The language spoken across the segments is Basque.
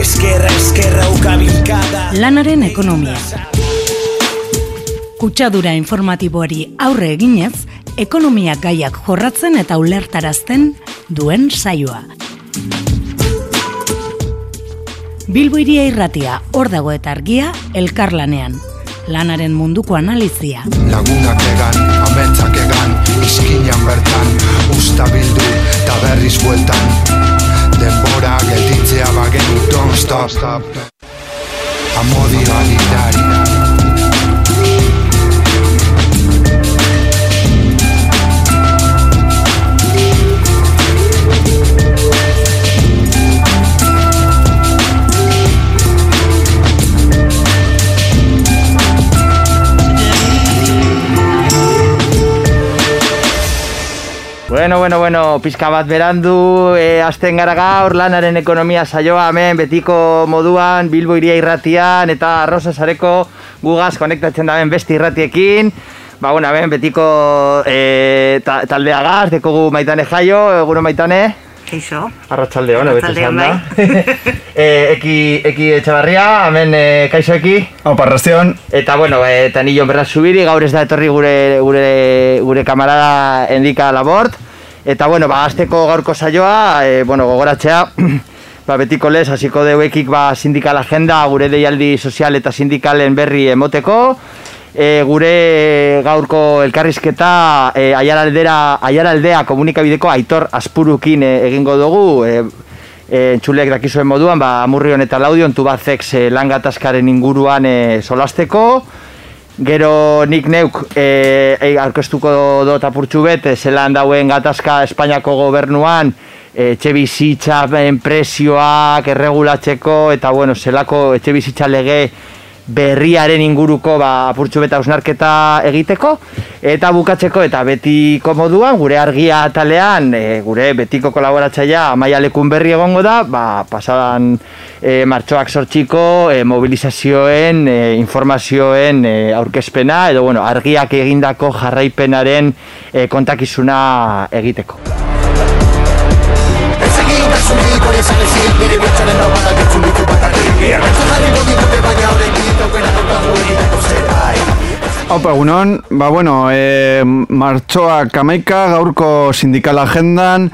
Eskerra, eskerra, ukabilkada Lanaren ekonomia. Kutsadura informatiboari aurre eginez, ekonomia gaiak jorratzen eta ulertarazten duen saioa. Bilbo iria irratia, hor dago eta argia, elkarlanean. Lanaren munduko analizia. Lagunak egan, ametsak egan, izkinan bertan Usta bildu, eta berriz bueltan Denbora gelditzea bagenu, don't stop. Amodi Bueno, bueno, bueno, pizka bat berandu, e, azten gara gaur, lanaren ekonomia saioa hemen, betiko moduan, Bilbo iria irratian, eta Rosa Sareko gugaz konektatzen da beste irratiekin. Ba, bueno, hemen, betiko e, ta, taldea gaz, dekogu maitane jaio, eguro maitane. Keixo. Arratxalde hon, Arratsalde on, da. bai. e, eki, eki etxabarria, hemen e, kaixo eki. Opa, arrastion. Eta bueno, e, eta nilo berra zubiri, gaur ez da etorri gure, gure, gure kamarada endika labort. Eta bueno, ba, azteko gaurko saioa, e, bueno, gogoratzea, ba, betiko lez, hasiko deuekik ba, sindikal agenda, gure deialdi sozial eta sindikalen berri emoteko. E, gure gaurko elkarrizketa e, aiaraldera, aiaraldea komunikabideko aitor aspurukin e, egingo dugu. E, e, entxuleak dakizuen moduan, ba, Amurrion eta Laudion tubazex e, lan gatazkaren inguruan e, solasteko. Gero nik neuk e, e, aurkeztuko dut apurtxu bet, e, zelan dauen gatazka Espainiako gobernuan, e, etxe bizitza enpresioak erregulatzeko, eta bueno, zelako etxe bizitza lege berriaren inguruko ba, apurtxu beta ausnarketa egiteko eta bukatzeko eta betiko moduan gure argia atalean e, gure betiko kolaboratzailea amaia lekun berri egongo da ba, pasadan e, martxoak sortxiko e, mobilizazioen e, informazioen e, aurkezpena edo bueno, argiak egindako jarraipenaren e, kontakizuna egiteko I'm Opa, egunon, ba, bueno, e, martxoak amaika, gaurko sindikal agendan,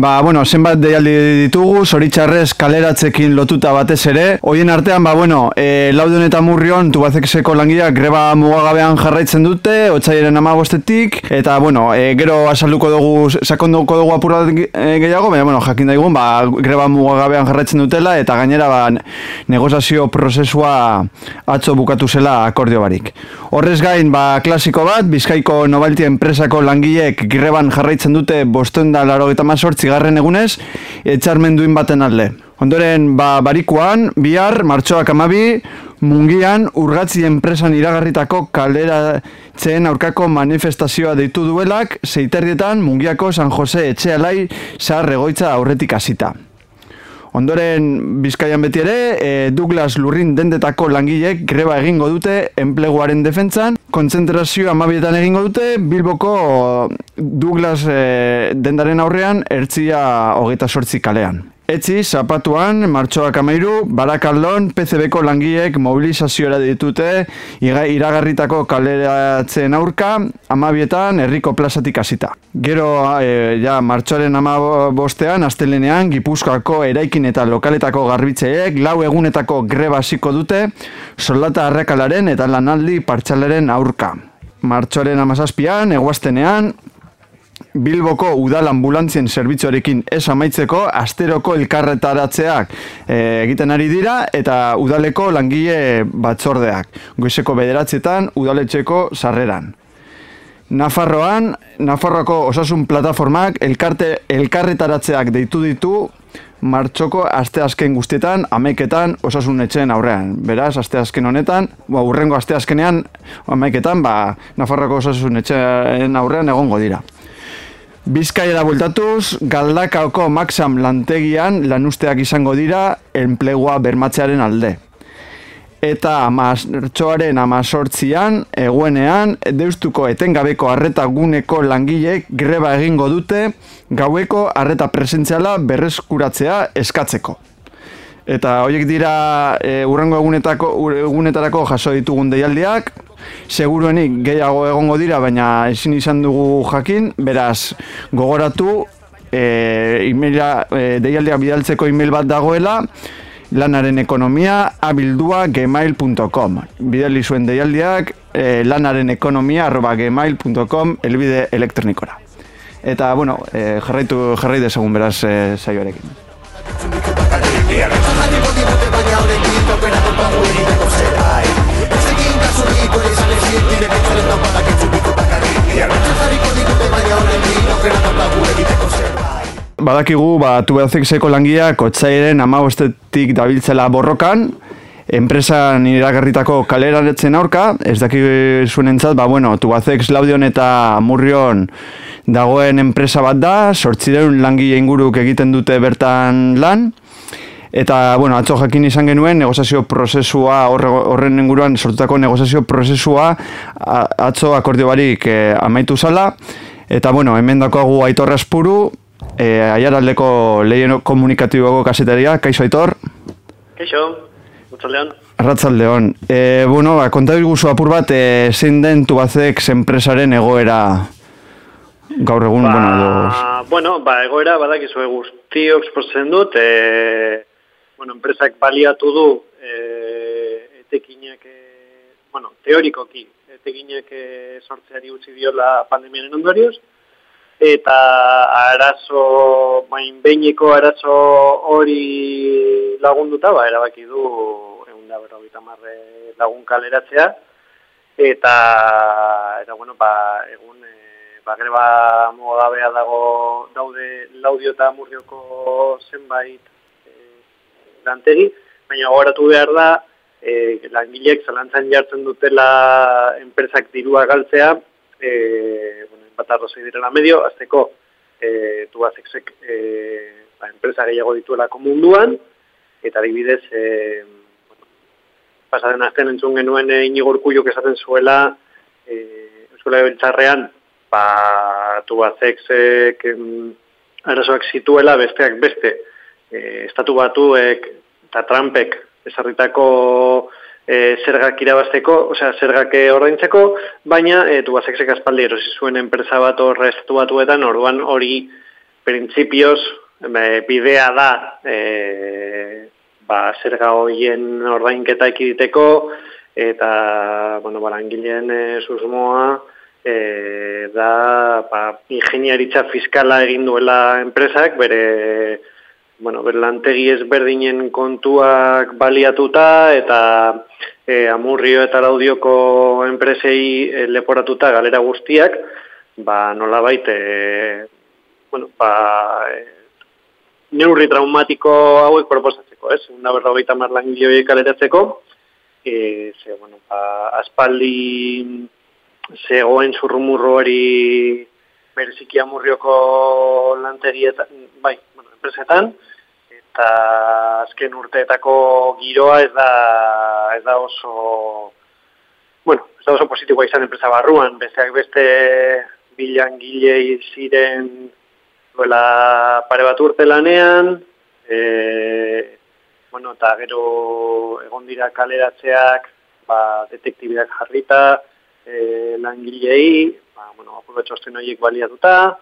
ba, bueno, zenbat deialdi ditugu, zoritxarrez kaleratzekin lotuta batez ere. Hoien artean, ba, bueno, e, laudun eta murrion, tubazekeseko langileak greba mugagabean jarraitzen dute, otxaiaren amagostetik, eta, bueno, e, gero asalduko dugu, sakonduko dugu apura e, gehiago, baina, bueno, jakin daigun, ba, greba mugagabean jarraitzen dutela, eta gainera, ba, negozazio prozesua atzo bukatu zela akordio barik. Horrez gain, ba, klasiko bat, Bizkaiko Nobalti enpresako langileek greban jarraitzen dute bosten da laro eta garren egunez, etxarmen duin baten alde. Ondoren, ba, barikuan, bihar, martxoak amabi, mungian, urgatzi enpresan iragarritako kaleratzen aurkako manifestazioa deitu duelak, zeiterrietan, mungiako San Jose etxealai zahar egoitza aurretik hasita. Ondoren Bizkaian beti ere, e, Douglas Lurrin dendetako langileek greba egingo dute enpleguaren defentsan, kontzentrazio amabietan egingo dute, Bilboko Douglas e, dendaren aurrean, ertzia hogeita sortzi kalean. Etzi, zapatuan, martxoak amairu, barakaldon, PCB-ko langiek mobilizazioa ditute, iragarritako kaleratzen aurka, amabietan, herriko plazatik hasita. Gero, e, ja, martxoaren amabostean, astelenean, Gipuzkoako eraikin eta lokaletako garbitzeek, lau egunetako greba hasiko dute, soldata arrekalaren eta lanaldi partxalaren aurka. Martxoaren amazazpian, eguaztenean, Bilboko udal ambulantzien zerbitzuarekin ez amaitzeko asteroko elkarretaratzeak e, egiten ari dira eta udaleko langile batzordeak. Goizeko bederatzietan udaletxeko sarreran. Nafarroan, Nafarroako osasun plataformak elkarte, elkarretaratzeak deitu ditu martxoko asteazken guztietan, ameiketan osasun etxeen aurrean. Beraz, asteazken honetan, ba, urrengo asteazkenean, ameiketan, ba, Nafarroako osasun etxeen aurrean egongo dira. Bizkaiera bueltatuz, galdakaoko maxam lantegian lanusteak izango dira enplegua bermatzearen alde. Eta martxoaren amazortzian, eguenean, deustuko etengabeko arreta guneko langilek greba egingo dute gaueko arreta presentziala berreskuratzea eskatzeko. Eta horiek dira e, urrengo egunetako, egunetarako jaso ditugun deialdiak, seguruenik gehiago egongo dira, baina ezin izan dugu jakin, beraz, gogoratu, e, emaila, e, deialdiak bidaltzeko email bat dagoela, lanaren ekonomia abildua gmail.com bidali zuen deialdiak e, lanaren ekonomia arroba gmail.com elbide elektronikora. Eta bueno, e, jarraitu jarrai dezagun beraz e, saioarekin Badakigu, ba, tubazexeko langileak otzairen amabostetik dabiltzela borrokan, enpresan iragarritako kaleratzen aurka, ez daki zuenentzat, ba, bueno, tubazex laudion eta murrion dagoen enpresa bat da, sortzireun langile inguruk egiten dute bertan lan, Eta, bueno, atzo jakin izan genuen negoziazio prozesua, horre, horren inguruan sortutako negoziazio prozesua atzo akordio barik eh, amaitu zala. Eta, bueno, hemen dakoagu Aitor Raspuru, eh, aiaraldeko lehien komunikatiboko kasetaria, kaixo Aitor, Keixo, mutzaldean. arratzaldeon. E, bueno, ba, konta diguzu apur bat, e, zein den tubazek enpresaren egoera gaur egun, bueno, edo... bueno, ba, egoera badakizue guztiok espotzen dut, e, bueno, enpresak baliatu du e, etekinak, e, bueno, teorikoki, etekinak e, sortzeari utzi diola pandemiaren ondorioz, eta arazo, bain behineko arazo hori lagunduta, ba, erabaki du egun da berrogeita marre lagun kaleratzea, eta, eta bueno, ba, egun e, ba, greba mogabea dago daude laudio eta murrioko zenbait lantegi, baina gogoratu behar da, e, langileek zalantzan jartzen dutela enpresak dirua galtzea, e, bueno, bat arrazoi direla medio, azteko e, tubazexek e, ba, enpresa gehiago dituelako munduan, eta adibidez, e, bueno, pasaden azten entzun genuen e, Inigo Urkulluk esaten zuela, e, Euskola Beltzarrean, ba, tubazexek em, arazoak zituela besteak beste, e, estatu batuek eta Trumpek esarritako e, zergak irabazteko, osea, zergak eh, ordaintzeko, baina e, tubazexek aspaldi erosi zuen enpresa bat horre estatu batuetan, orduan hori printzipioz e, bidea da e, ba, zerga horien ordainketa ekiditeko, eta, bueno, barangileen e, susmoa, e, da ba, ingeniaritza fiskala egin duela enpresak, bere, bueno, bere lantegi ezberdinen kontuak baliatuta, eta e, amurrio eta laudioko enpresei e, leporatuta galera guztiak, ba, nolabait, e, bueno, ba, e, neurri traumatiko hauek proposatzeko, ez? Una berrogeita mar langile horiek kaleratzeko, e, ze, bueno, ba, aspaldi zegoen zurrumurro hori bereziki amurrioko lantegietan, bai, bueno, enpresetan, eta azken urteetako giroa ez da, ez da oso, bueno, ez da oso positiboa izan enpresa barruan, besteak beste bilangilei ziren duela pare bat urte lanean, e, bueno, eta gero egon dira kaleratzeak, ba, detektibiak jarrita, e, langilei, ba, bueno, apurro txosten horiek baliatuta,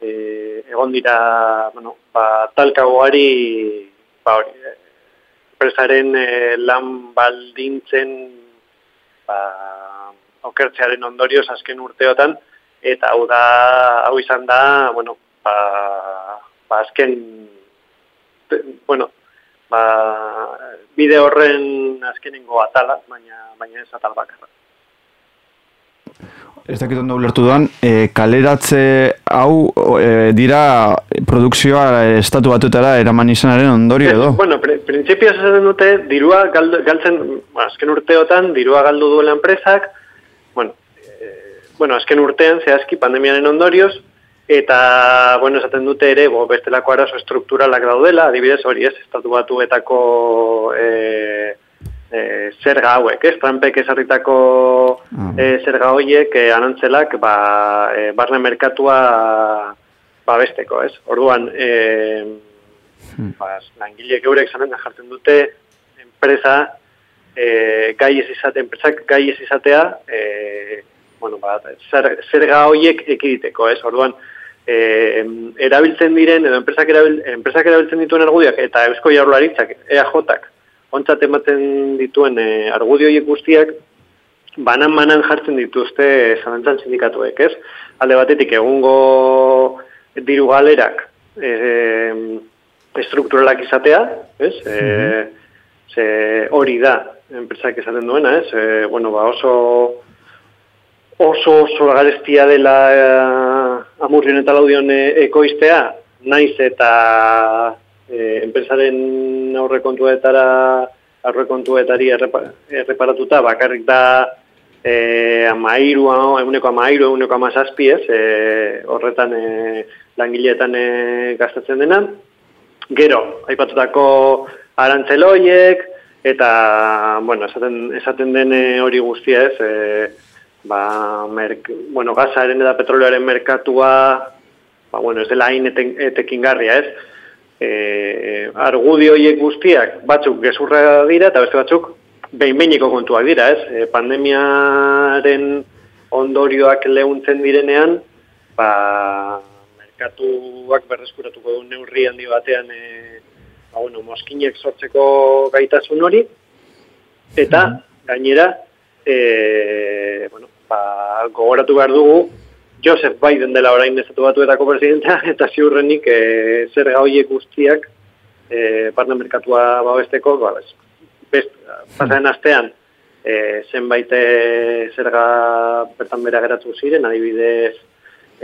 e, egon dira, bueno, ba, talkagoari, ba, hori, e, enpresaren e, lan baldintzen, ba, okertzearen ondorioz azken urteotan, eta hau da, hau izan da, bueno, ba, ba azken, bueno, ba, bide horren azkenengo atala, baina, baina ez atal bakarra. Ez dakit ondo ulertu duan, e, kaleratze hau e, dira produkzioa estatu batutara eraman izanaren ondorio edo? Bueno, pr printzipioz esaten dute, dirua galdu, galtzen, bueno, azken urteotan, dirua galdu duela enpresak, bueno, e, bueno, azken urtean, zehazki, pandemiaren ondorioz, eta, bueno, esaten dute ere, bo, bestelako arazo strukturalak daudela, adibidez hori ez, estatu batuetako e, e, zerga hauek, ez? Trumpek ezarritako e, zerga horiek e, anantzelak ba, e, barne merkatua babesteko, ez? Orduan, e, Ba, langileek eurek zanen jartzen dute enpresa e, gai ez izate, enpresak gai ez izatea e, bueno, ba, zer, zerga horiek ekiditeko, ez? Orduan, e, erabiltzen diren, edo enpresak, erabil, enpresak erabiltzen dituen argudiak, eta eusko jaurlaritzak, EAJak, ontzat ematen dituen e, argudio horiek guztiak, banan-banan jartzen dituzte zalantzan sindikatuek, ez? Alde batetik, egungo diru galerak, e, estrukturalak izatea, ez? E, ze hori da, enpresak esaten duena, ez? E, bueno, ba oso oso oso garestia dela eh, amurrion eta laudion e, ekoiztea, naiz eta e, enpresaren aurrekontuetara aurrekontuetari erreparatuta, bakarrik da e, amairu, eguneko amairu, eguneko amazazpi, ez? E, horretan e, langileetan e, gastatzen dena. Gero, aipatutako arantzeloiek, eta, bueno, esaten, esaten den hori guztia ez, e, ba, merk, bueno, gazaren eta petrolearen merkatua, ba, bueno, ez dela hain etekin garria ez, e, argudioiek guztiak batzuk gezurra dira, eta beste batzuk behin-behiniko kontuak dira ez, e, pandemiaren ondorioak lehuntzen direnean, ba, merkatuak berreskuratuko du neurri handi batean e, ba, bueno, moskinek sortzeko gaitasun hori, eta gainera, e, bueno, ba, gogoratu behar dugu, Joseph Biden dela orain estatu batuetako presidenta, eta ziurrenik e, zer horiek guztiak e, barna merkatua babesteko, ba, bez, best, pasaren astean, e, zenbait zerga bertan bera geratu ziren, adibidez,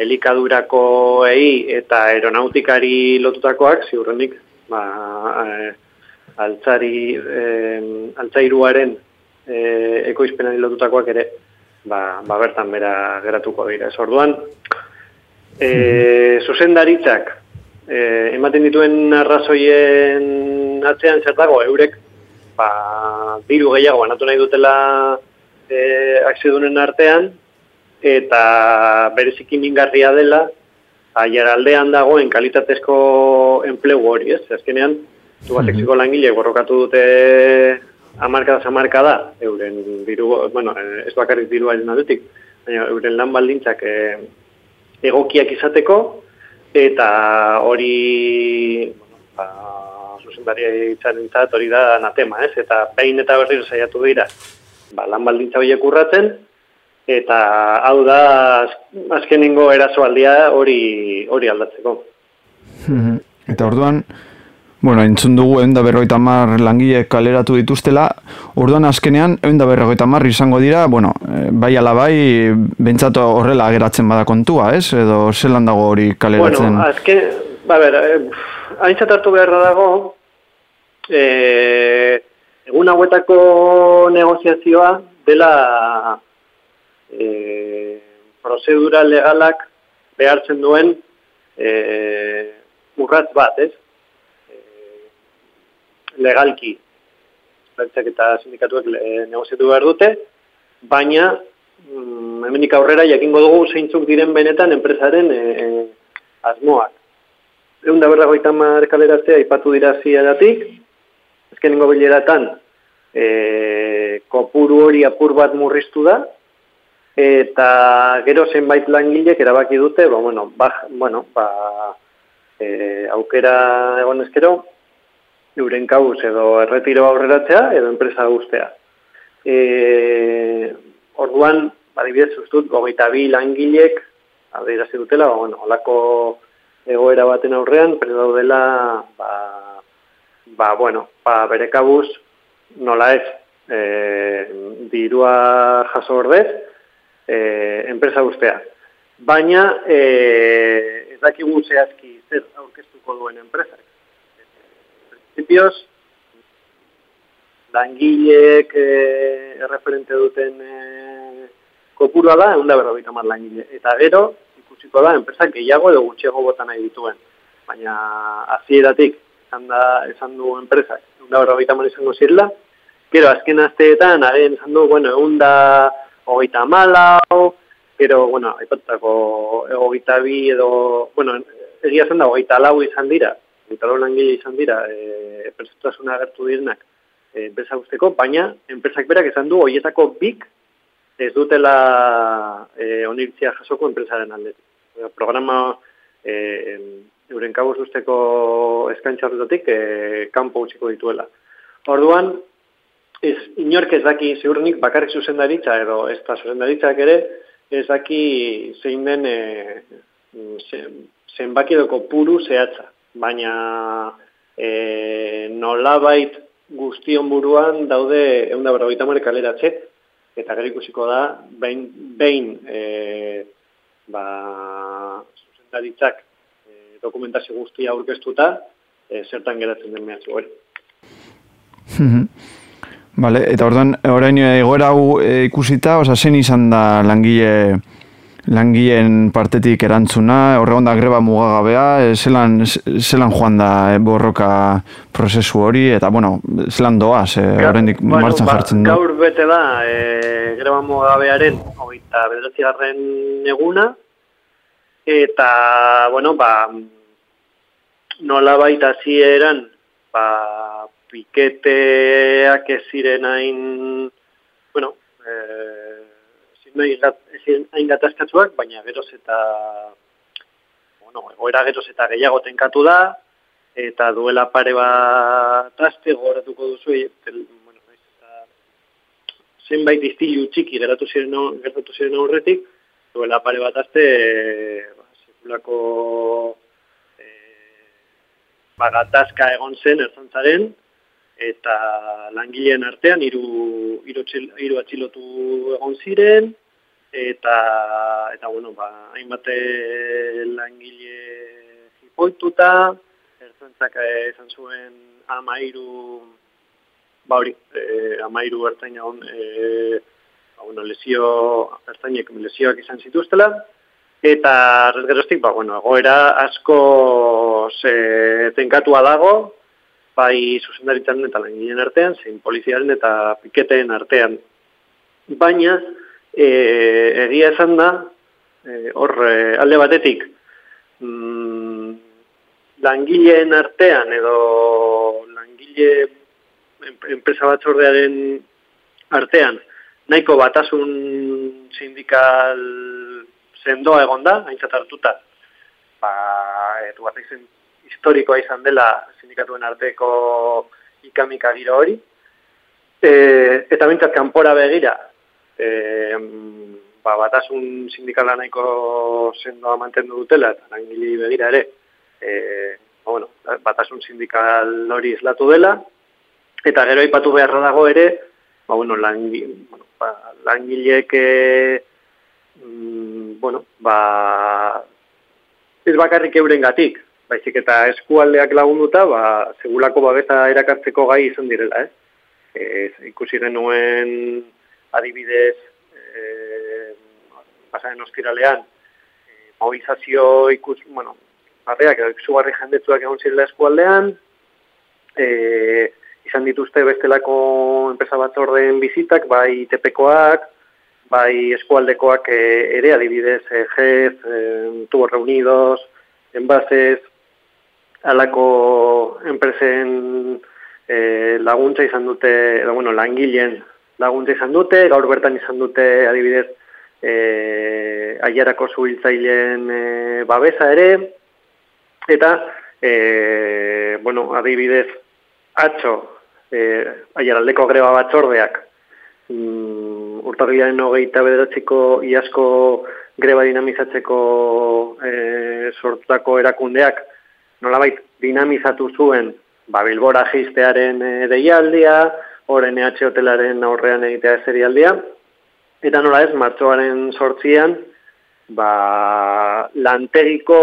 elikadurako ei eta aeronautikari lotutakoak, ziurrenik, ba, e, altzari, e, altzairuaren e, ekoizpenari lotutakoak ere, ba, ba bertan bera geratuko dira. Ez orduan, e, zuzendaritzak, e, ematen dituen arrazoien atzean zertago, eurek, ba, diru gehiago anatu nahi dutela e, akzidunen artean, eta bereziki mingarria dela, aier aldean dagoen kalitatezko enplegu hori, ez? Azkenean, du bat mhm. langile borrokatu dute amarkada amarkada, euren diru, bueno, ez bakarrik diru haizen aldetik, baina euren lan baldintzak e, egokiak izateko, eta hori, bueno, ba, zuzendaria itzaren hori da natema, ez? Eta behin eta berriro saiatu dira, ba, lan baldintza horiek urratzen, eta hau da azkenengo erasoaldia hori hori aldatzeko. Eta orduan, bueno, entzun dugu egun da berroita mar langile kaleratu dituztela, orduan azkenean egun da berroita mar izango dira, bueno, eh, bai ala bai, bentsatu horrela ageratzen bada kontua, ez? Edo zelan dago hori kaleratzen? Bueno, azken, ba ber, eh, haintzat hartu beharra dago, eh, egun hauetako negoziazioa dela e, prozedura legalak behartzen duen e, urratz bat, ez? Legalki, bertzak eta sindikatuak e, negoziatu behar dute, baina mm, hemenik aurrera jakingo dugu zeintzuk diren benetan enpresaren e, e, asmoak. Egun da berra goita markaleraztea ipatu dira ziadatik, ezkenengo bileratan e, kopuru hori apur bat murriztu da, eta gero zenbait langilek erabaki dute, ba, bueno, ba, bueno, ba, e, aukera egon ezkero, euren kauz edo erretiro aurreratzea edo enpresa guztea. E, orduan, badibidez, ustut, gogeita bi langilek, adirazi dutela, ba, bueno, olako egoera baten aurrean, pero daudela, ba, ba, bueno, ba, bere kabuz, nola ez, e, dirua jaso ordez, e, enpresa guztea. Baina, e, ez dakigu zehazki zer aurkeztuko duen enpresa. Principios, langilek e, erreferente duten e, kopurua da, egun da berrogeita mar langile. Eta gero, ikusiko da, enpresa gehiago edo gutxiago botan nahi dituen. Baina, azieratik, esan, da, esan du enpresa, egun da berrogeita mar izango zirla, Gero, azken asteetan, haren esan du, bueno, egun da hogeita malau, gero, bueno, aipatutako hogeita bi edo, bueno, egia zen da hogeita lau izan dira, hogeita lau langile izan dira, e, pertsutasun agertu direnak e, enpresa guzteko, baina enpresak berak esan du hoietako bik ez dutela e, onirtzia jasoko enpresaren aldetik. Programa e, euren kabuz usteko eskaintza horretatik e, kanpo utziko dituela. Orduan, ez, inork ez daki ziurnik bakarrik zuzendaritza edo ez da zuzendaritzak ere ez daki zein den e, zenbaki doko puru zehatza. Baina e, nolabait guztion buruan daude egun da berrogeita mare kaleratze, eta gero ikusiko da, behin, behin e, ba, zuzendaritzak e, dokumentazio guztia aurkeztuta, e, zertan geratzen den mehatzu hori. Vale, eta orduan, orain egoera hau e, ikusita, oza, zen izan da langile langileen partetik erantzuna, horregon da greba mugagabea, e, zelan, zelan joan da e, borroka prozesu hori, eta bueno, zelan doa, ze horrendik bueno, martxan ba, jartzen du. Gaur bete da, e, greba mugagabearen, oita bederatzigarren eguna, eta, bueno, ba, nola baita zieran, ba, piketeak ez ziren hain, bueno, eh, ezin hain gatazkatzuak, baina geroz eta bueno, egoera geroz eta gehiago tenkatu da, eta duela pare bat aste gogoratuko duzu, el, bueno, eta zenbait iztilu txiki geratu ziren, geratu ziren aurretik, duela pare bat aste ba, sekulako e, bagatazka egon zen ertzantzaren, eta langileen artean hiru hiru atxilotu egon ziren, eta eta bueno ba hainbat langile jipoituta ertzentzak izan zuen 13 ba hori eh 13 ertzaina on eh ba bueno lesio ertzainek lesioak izan zituztela. Eta geroztik ba bueno egoera asko se tenkatua dago bai zuzendaritzaren eta langileen artean zein poliziaren eta piketeen artean. Baina e, egia esan da, e, hor e, alde batetik, mm, langileen artean edo langile enpresa batzordearen artean, nahiko batasun sindikal sendoa egon da, haintzat hartuta, ba, edu bat historikoa izan dela sindikatuen arteko ikamika giro hori, e, eta bintzat kanpora begira, e, ba, batasun sindikala nahiko sendoa mantendu dutela, eta langili begira ere, e, ba, bueno, batasun sindikal hori eslatu dela, eta gero aipatu beharra dago ere, ba, bueno, langi, bueno, ba, langilek, e, mm, bueno, ba, ez bakarrik euren gatik, baizik eta eskualdeak lagunduta, ba, segulako babeta erakartzeko gai izan direla, eh? E, ikusi genuen adibidez, e, pasaren ostiralean, e, mobilizazio ikus, bueno, barreak, zugarri jendetzuak egon zirela eskualdean, e, izan dituzte bestelako enpresa bat bizitak, bai tepekoak, bai eskualdekoak e, ere, adibidez, e, jez, e, tubos reunidos, enbases, alako enpresen e, laguntza izan dute, edo, bueno, langileen laguntza izan dute, gaur bertan izan dute adibidez e, aiarako zuhiltzaileen e, babesa ere, eta e, bueno, adibidez atxo e, aiaraldeko greba batzordeak mm, urtarriaren hogeita bederatziko iasko greba dinamizatzeko e, sortutako erakundeak nolabait dinamizatu zuen ba, Bilbora jistearen e, deialdia, horren EH hotelaren aurrean egitea eserialdia. Eta nola ez, martxoaren sortzian, ba, lantegiko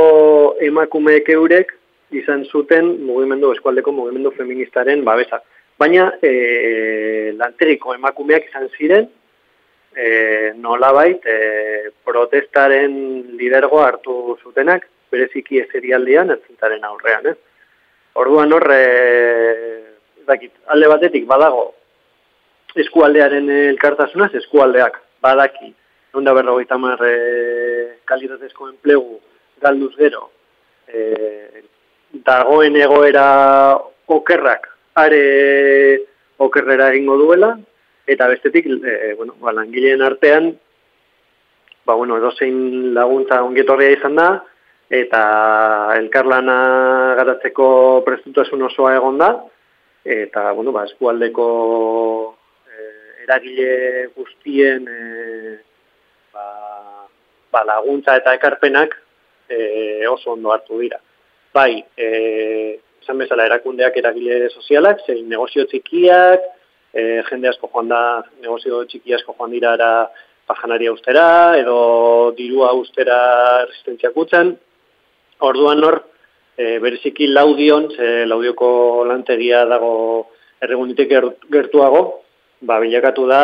emakumeek eurek izan zuten mugimendu, eskualdeko mugimendu feministaren babesa. Baina e, lantegiko emakumeak izan ziren, e, nola bait, e, protestaren lidergo hartu zutenak, bereziki eserialdian, ertzintaren aurrean. Eh? Orduan horre, dakit, alde batetik badago eskualdearen elkartasunaz, eskualdeak badaki, onda berrogeita mar e, kalitatezko enplegu galduz gero, e, dagoen egoera okerrak are okerrera egingo duela, eta bestetik, e, bueno, ba, langileen artean, ba, bueno, edozein laguntza ongetorria izan da, eta elkarlana garatzeko prestutasun osoa egon da, eta, bueno, ba, eskualdeko e, eragile guztien e, ba, ba, laguntza eta ekarpenak e, oso ondo hartu dira. Bai, e, esan bezala erakundeak eragile sozialak, zein negozio txikiak, e, jende asko joan da, negozio txiki asko joan dira ara pajanaria ustera, edo dirua ustera resistentziak utzen. Orduan hor, e, bereziki laudion, ze laudioko lantegia dago erregunitek gertuago, ba, bilakatu da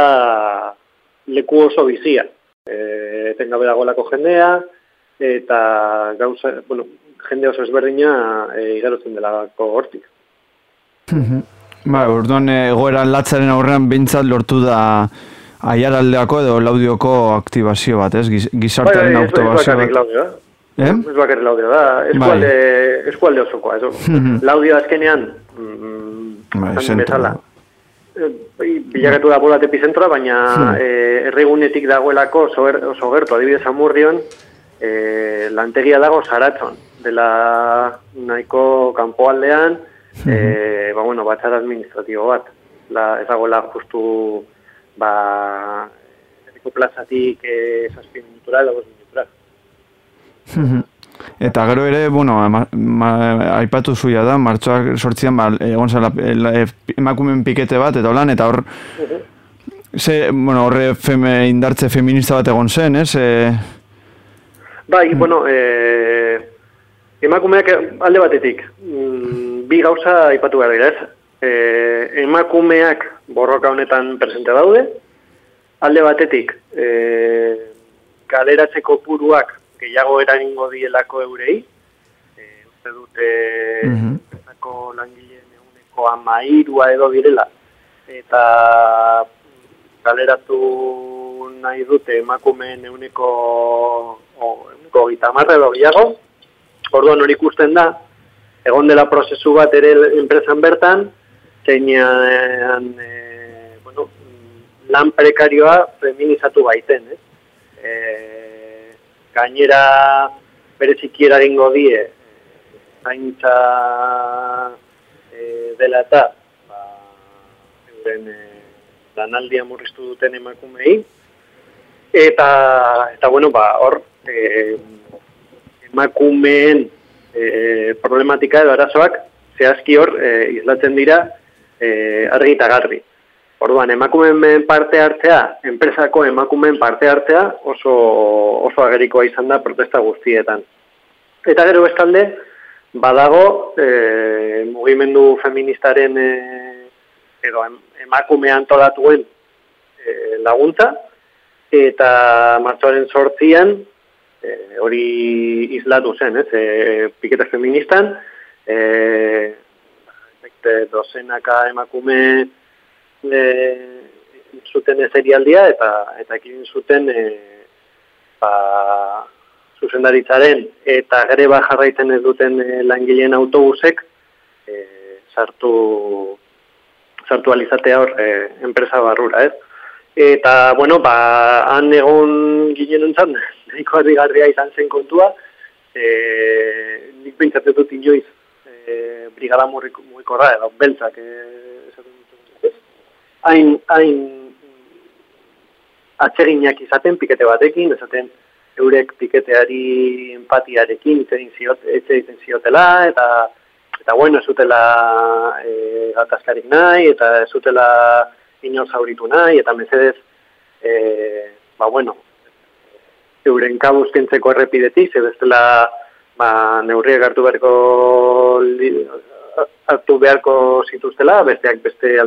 leku oso bizia. E, tengabe dagoelako jendea, eta gauza, bueno, jende oso ezberdina e, igarotzen delako hortik. ba, orduan egoeran latzaren aurrean bintzat lortu da aiaraldeako edo laudioko aktibazio bat, ez? Gizartaren bai, aktibazio bat. Eh? Ez bakarri laudio da, eskualde, bai. eskualde osokoa. Ez, laudio azkenean, mm, bai, bezala, bilakatu da bolat epizentroa, baina hmm. e, dagoelako oso, oso gertu, adibidez amurrion, e, lantegia dago zaratzon dela nahiko kanpoaldean, mm -hmm. ba, bueno, batxar administratibo bat. La, ez dagoela justu ba, eriko plazatik e, dagoz minutural. Eta gero ere, bueno, ma, ma, aipatu zuia da, martxoak sortzian, ba, egon zela, emakumen pikete bat, eta holan, eta hor, ze, bueno, horre feme, indartze feminista bat egon zen, ez? E... Bai, mm. bueno, e, Emakumeak alde batetik, mm, bi gauza aipatu behar dira, ez? E, emakumeak borroka honetan presente daude, alde batetik, e, galeratzeko puruak gehiago eraningo dielako eurei, e, uste dute mm -hmm. langileen eguneko amairua edo direla, eta galeratu nahi dute emakumeen eguneko, eguneko gita edo gehiago, Orduan hori ikusten da, egon dela prozesu bat ere enpresan bertan, zeinean e, bueno, lan prekarioa feminizatu baiten. Eh? E, gainera bereziki eragingo die, zaintza e, dela eta ba, euren e, lanaldia murriztu duten emakumei, eta, eta bueno, ba, hor, e, emakumeen e, problematika edo arazoak zehazki hor e, izlatzen dira e, argi eta garri. Orduan, emakumeen parte hartzea, enpresako emakumeen parte hartzea oso, oso agerikoa izan da protesta guztietan. Eta gero bestalde, badago e, mugimendu feministaren e, edo emakumean tolatuen e, laguntza, eta martxoaren sortzian, e, hori islatu zen, ez, e, piketa feministan, e, dozenaka emakume e, zuten ezerialdia eta eta ekin zuten e, ba, zuzendaritzaren eta greba jarraitzen ez duten e, langileen autobusek e, sartu sartu alizatea hor e, enpresa barrura, ez? Eta, bueno, ba, han egon ginen entzat, nahiko harrigarria izan zen kontua, e, nik pentsatzen dut inoiz, e, brigada murriko da, edo beltzak, e, hain, hain atseginak izaten pikete batekin, esaten eurek piketeari empatiarekin itzen ziot, egiten ziotela, eta eta bueno, ez zutela e, gatazkarik nahi, eta ez zutela inor zauritu nahi, eta mezedez, e, ba bueno, euren kabuz kentzeko errepidetik, ze bestela ba, neurriak hartu beharko hartu beharko zituztela, besteak beste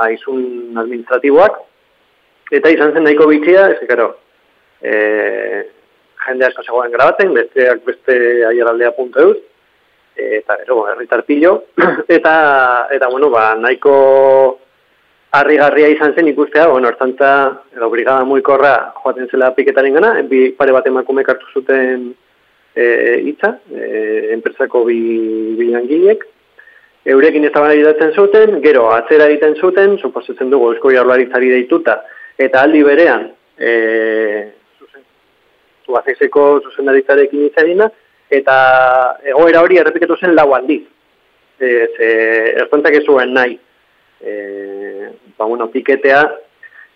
ba, izun administratiboak, eta izan zen nahiko bitxia, ez ekaro, e, jende asko zegoen grabatzen, besteak beste aieraldea puntu eus, eta gero, herritar pillo, eta, eta bueno, ba, nahiko harrigarria izan zen ikustea, bueno, hartzantza, edo brigada muikorra joaten zela piketaren gana, bi pare bat emakume hartu zuten e, itza, e, enpresako bi, bi langilek, eurekin ez datzen zuten, gero atzera egiten zuten, suposatzen dugu esko jarlaritzari deituta, eta aldi berean, e, zuzen, zuazizeko zuzendaritzarekin itzadina, eta egoera hori errepiketu zen lau aldiz. E, ze, erkontak ez zuen nahi, e, ba, bueno, piketea,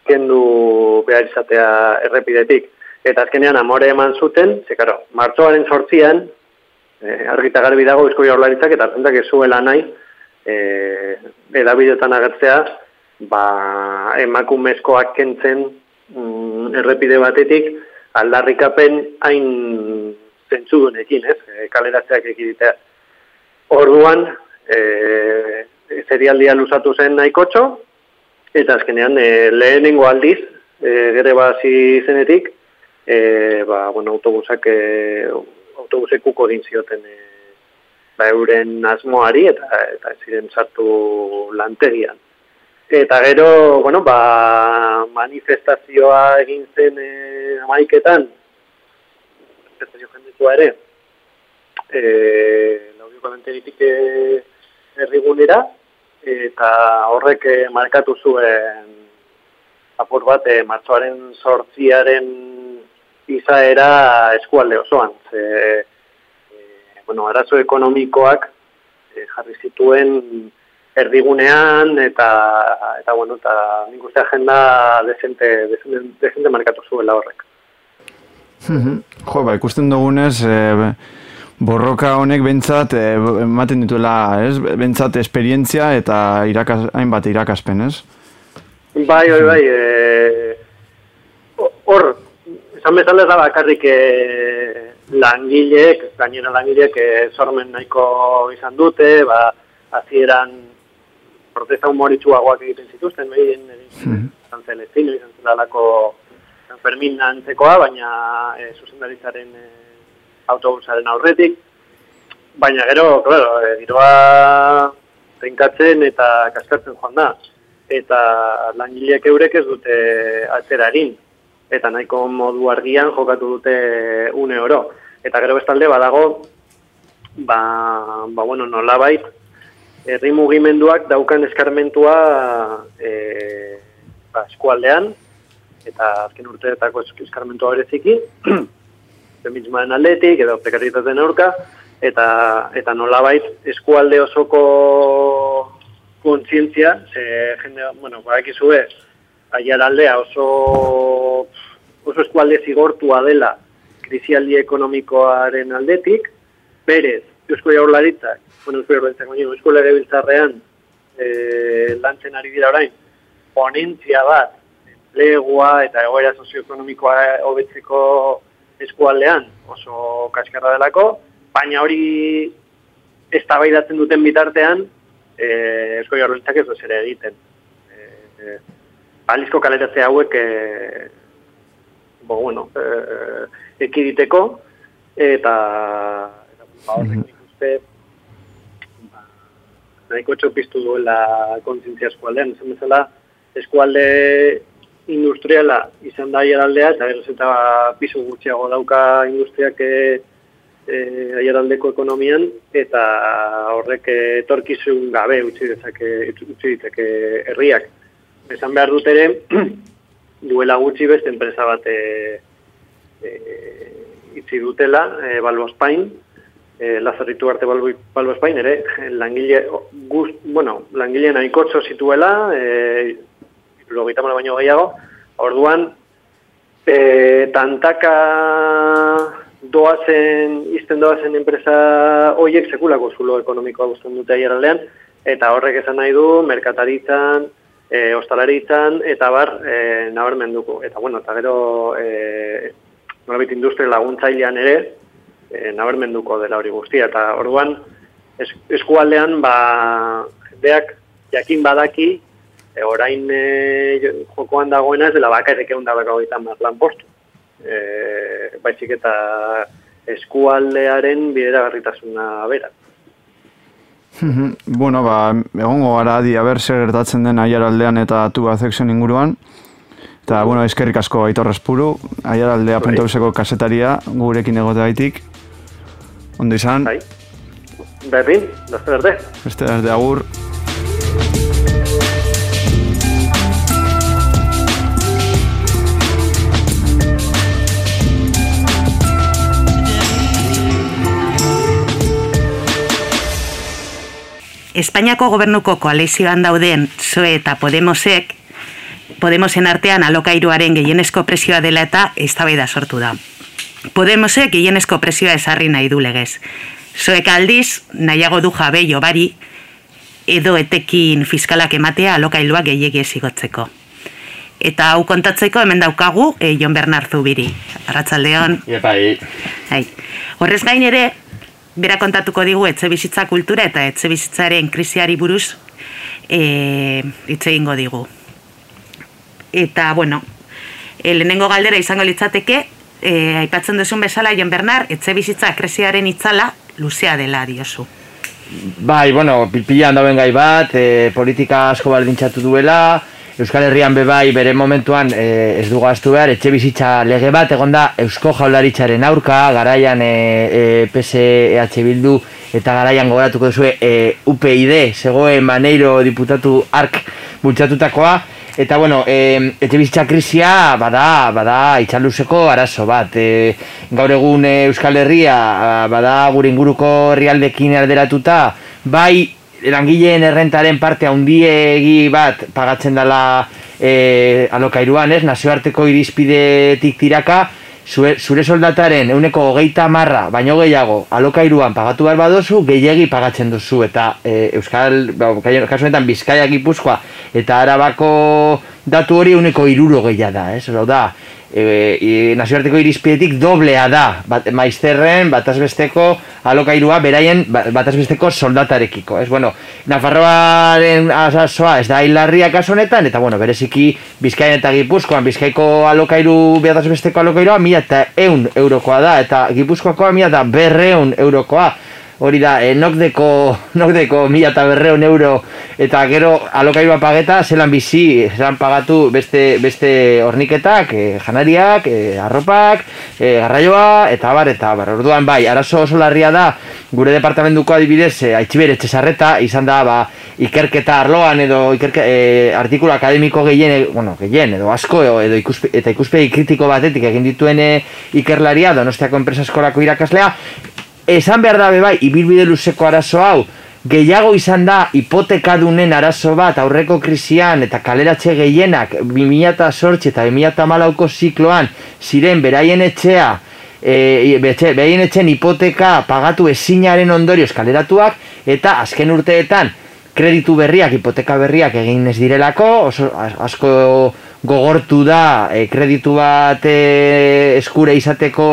kendu behar izatea errepidetik. Eta azkenean amore eman zuten, ze karo, martzoaren sortzian, e, argita garbi dago esko jaularitzak, eta zentak ez zuela nahi, e, edabidetan agertzea, ba, emakumezkoak kentzen mm, errepide batetik, aldarrikapen hain zentzudunekin, ez? E, kaleratzeak ekiditea. Orduan, e, zerialdia luzatu zen nahikotxo, eta azkenean e, lehenengo aldiz, e, gere bazi zenetik, e, ba, bueno, autobusak e, autobusek uko din zioten e, ba, euren asmoari eta eta ziren sartu lantegian. Eta gero, bueno, ba, manifestazioa egin zen e, amaiketan, manifestazio jendetua ere, e, laudiko amenteritik e, errigunera, eta horrek markatu zuen apur bat, e, martzoaren sortziaren izaera eskualde osoan. Ze, e, bueno, arazo ekonomikoak e, jarri zituen erdigunean eta eta bueno, eta nik uste agenda desente, desente, desente markatu zuela horrek. jo, ba, ikusten dugunez, e, borroka honek bentsat e, ematen dituela, ez? Bentsat esperientzia eta irakas, hainbat irakaspen, ez? Bai, bai, bai. E, esan bezala da bakarrik e, langileek, gainera langileek e, sormen nahiko izan dute, ba, azieran protesta humoritzuagoak egiten zituzten, behin, mm -hmm. zelestino, izan zelalako San Fermin antzekoa, baina e, zuzendaritzaren e, autobusaren aurretik. Baina gero, claro, e, giroa zenkatzen eta kaskartzen joan da. Eta langileak eurek ez dute atzera egin eta nahiko modu argian jokatu dute une oro. Eta gero bestalde badago, ba, ba bueno, nolabait, herri mugimenduak daukan eskarmentua e, ba, eskualdean, eta azken urteetako eskarmentua bereziki, feminismoaren atletik, edo prekaritaten aurka, eta, eta nolabait eskualde osoko kontzientzia, ze jende, bueno, barakizue, aiar aldea oso, oso eskualde zigortua dela krisialdi ekonomikoaren aldetik, berez, Eusko Jaurlaritzak, bueno, Eusko Jaurlaritzak, baina Eusko Legebiltzarrean e, lantzen ari dira orain, ponentzia bat, enplegua eta egoera sozioekonomikoa hobetzeko eskualdean oso kaskarra delako, baina hori ez duten bitartean, e, Eusko Jaurlaritzak ez dut egiten. E, e, balizko kaleratze hauek e, bo, bueno, e, ekiditeko eta eta ba, horrek mm -hmm. ba, nahiko txopiztu duela kontzintzia eskualdean, esan bezala eskualde industriala izan da aiaraldea eta gero eta piso gutxiago dauka industriak e, e, aiaraldeko ekonomian eta horrek etorkizun gabe utzi dezake utzi diteke herriak esan behar dut ere, duela gutxi beste enpresa bat e, e, itzi dutela, e, Balbo Spain, e, Lazarritu arte Balbo, Balbo Spain, ere, langile, gust, bueno, langile nahikotxo zituela, e, logita baino gehiago, orduan, e, tantaka doazen, izten doazen enpresa hoiek sekulako zulo ekonomikoa guztien dute aieraldean, eta horrek esan nahi du, merkataritzan, e, ostalaritzan, eta bar, e, nabarmenduko. Eta bueno, eta gero, e, nolabit industria laguntzailean ere, e, nabarmenduko dela hori guztia. Eta orduan, es, eskualdean, ba, jendeak jakin badaki, e, orain e, jokoan dagoena ez dela bakarrik egun da bakagoitan bat lan postu. E, baizik eta eskualdearen bidera garritasuna berak. Bueno, ba, egongo gara adi, aber zer gertatzen den aiaraldean eta atu bazekzen inguruan. Eta, bueno, eskerrik asko aitorrez puru, aiaraldea.euseko kasetaria gurekin egote gaitik. Ondo izan, Bai. Berdin, beste berde. beste berde agur. Espainiako gobernuko koalizioan dauden PSOE eta Podemosek, Podemosen artean alokairuaren gehienezko presioa dela eta eztabaida sortu da. Podemosek gehienezko presioa esarri nahi du legez. PSOEk aldiz, nahiago du jabe jobari, edo etekin fiskalak ematea alokailua gehiegi ezigotzeko. Eta hau kontatzeko hemen daukagu e, Jon Bernard Zubiri. Arratsaldeon. Iepai. Horrez gain ere, bera kontatuko digu etxe bizitza kultura eta etxe bizitzaren krisiari buruz e, hitz egingo digu. Eta, bueno, e, lehenengo galdera izango litzateke, e, aipatzen duzun bezala, Jon Bernard, etxe bizitza krisiaren itzala luzea dela diozu. Bai, bueno, pilpilan dauen gai bat, e, politika asko baldintzatu duela, Euskal Herrian bebai bere momentuan e, ez du gaztu behar, etxe bizitza lege bat, egon da Eusko Jaularitzaren aurka, garaian e, e, PSEH Bildu eta garaian gogoratuko duzue e, UPID, zegoen Maneiro diputatu ark bultzatutakoa, Eta bueno, e, etxe bizitza krisia bada, bada itxaluzeko arazo bat. E, gaur egun Euskal Herria bada gure inguruko herrialdekin alderatuta, bai langileen errentaren parte handiegi bat pagatzen dela e, alokairuan, ez? Nazioarteko irizpidetik tiraka, zure, zure soldataren euneko hogeita marra, baino gehiago, alokairuan pagatu behar badozu, gehiegi pagatzen duzu, eta e, Euskal, ba, kasu Bizkaia Gipuzkoa, eta Arabako datu hori euneko iruro gehiago da, ez? Hau da, e, e, nazioarteko irizpidetik doblea da, bat, maizterren, batazbesteko alokairua, beraien ba- batazbesteko soldatarekiko, ez? Bueno, Nafarroaren asasoa ez da hilarria kasu honetan, eta bueno, bereziki Bizkaian eta Gipuzkoan, Bizkaiko alokairu batazbesteko alokairua mila eta eun eurokoa da, eta Gipuzkoakoa mila eta berreun eurokoa. Hori da, e, nokdeko, nokdeko mila eta berreun euro eta gero alokairua pageta zelan bizi, zelan pagatu beste, beste horniketak, e, janariak, e, arropak, e, garraioa, eta bar, eta bar. Orduan bai, arazo oso larria da, gure departamentuko adibidez, e, aitxiber etxesarreta, izan da, ba, ikerketa arloan edo ikerke, e, artikulu akademiko gehien, bueno, gehien, edo asko, edo, edo ikuspe, eta ikuspegi kritiko batetik egin dituen ikerlaria, donostiako enpresa eskolako irakaslea, esan behar da bai, ibilbide luzeko arazo hau, gehiago izan da hipotekadunen arazo bat aurreko krisian eta kaleratze gehienak 2008 eta 2008ko zikloan ziren beraien etxea e, betxe, beraien etxen hipoteka pagatu ezinaren ondorioz kaleratuak eta azken urteetan kreditu berriak, hipoteka berriak egin ez direlako, oso as- asko gogortu da e, kreditu bat e, eskure izateko